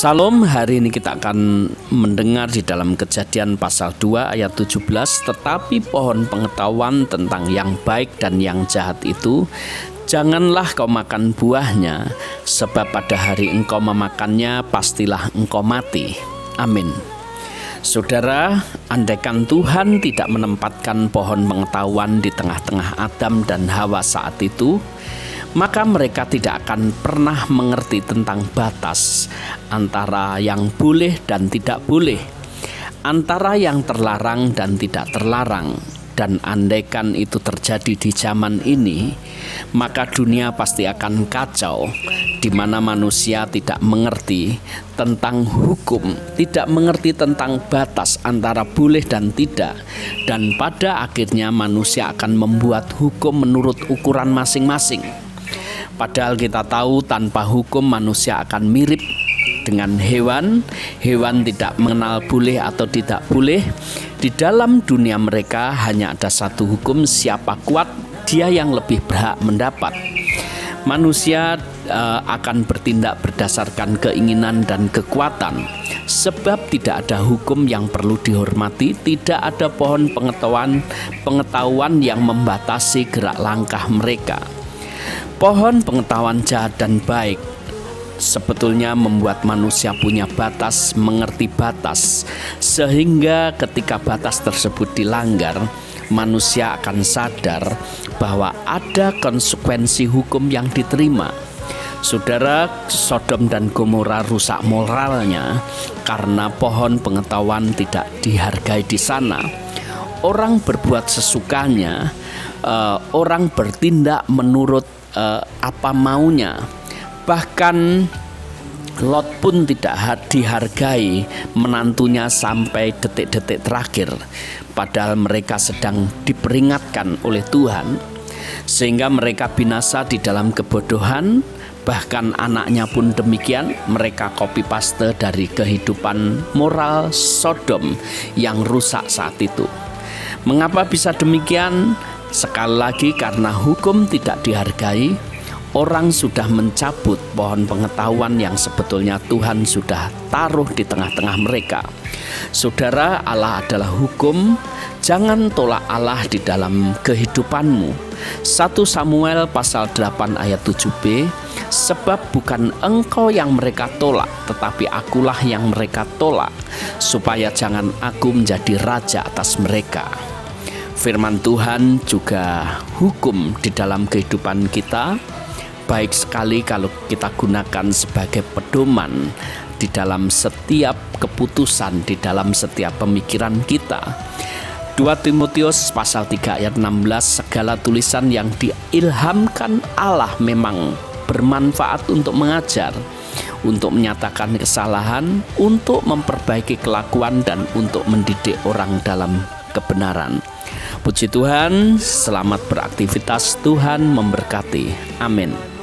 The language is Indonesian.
Salam, hari ini kita akan mendengar di dalam kejadian pasal 2 ayat 17 Tetapi pohon pengetahuan tentang yang baik dan yang jahat itu Janganlah kau makan buahnya Sebab pada hari engkau memakannya pastilah engkau mati. Amin. Saudara, andaikan Tuhan tidak menempatkan pohon pengetahuan di tengah-tengah Adam dan Hawa saat itu, maka mereka tidak akan pernah mengerti tentang batas antara yang boleh dan tidak boleh, antara yang terlarang dan tidak terlarang. Dan andaikan itu terjadi di zaman ini, maka dunia pasti akan kacau, di mana manusia tidak mengerti tentang hukum, tidak mengerti tentang batas antara boleh dan tidak, dan pada akhirnya manusia akan membuat hukum menurut ukuran masing-masing Padahal kita tahu tanpa hukum manusia akan mirip dengan hewan. Hewan tidak mengenal boleh atau tidak boleh. Di dalam dunia mereka hanya ada satu hukum, siapa kuat, dia yang lebih berhak mendapat. Manusia uh, akan bertindak berdasarkan keinginan dan kekuatan. Sebab tidak ada hukum yang perlu dihormati, tidak ada pohon pengetahuan pengetahuan yang membatasi gerak langkah mereka. Pohon pengetahuan jahat dan baik sebetulnya membuat manusia punya batas, mengerti batas, sehingga ketika batas tersebut dilanggar, manusia akan sadar bahwa ada konsekuensi hukum yang diterima. Saudara, Sodom dan Gomora rusak moralnya karena pohon pengetahuan tidak dihargai di sana. Orang berbuat sesukanya, uh, orang bertindak menurut uh, apa maunya. Bahkan Lot pun tidak dihargai menantunya sampai detik-detik terakhir, padahal mereka sedang diperingatkan oleh Tuhan, sehingga mereka binasa di dalam kebodohan. Bahkan anaknya pun demikian, mereka copy paste dari kehidupan moral Sodom yang rusak saat itu. Mengapa bisa demikian? Sekali lagi, karena hukum tidak dihargai, orang sudah mencabut pohon pengetahuan yang sebetulnya Tuhan sudah taruh di tengah-tengah mereka. Saudara, Allah adalah hukum. Jangan tolak Allah di dalam kehidupanmu. 1 Samuel pasal 8 ayat 7b Sebab bukan engkau yang mereka tolak Tetapi akulah yang mereka tolak Supaya jangan aku menjadi raja atas mereka firman Tuhan juga hukum di dalam kehidupan kita baik sekali kalau kita gunakan sebagai pedoman di dalam setiap keputusan di dalam setiap pemikiran kita 2 Timotius pasal 3 ayat 16 segala tulisan yang diilhamkan Allah memang bermanfaat untuk mengajar untuk menyatakan kesalahan, untuk memperbaiki kelakuan dan untuk mendidik orang dalam kebenaran. Puji Tuhan, selamat beraktivitas. Tuhan memberkati. Amin.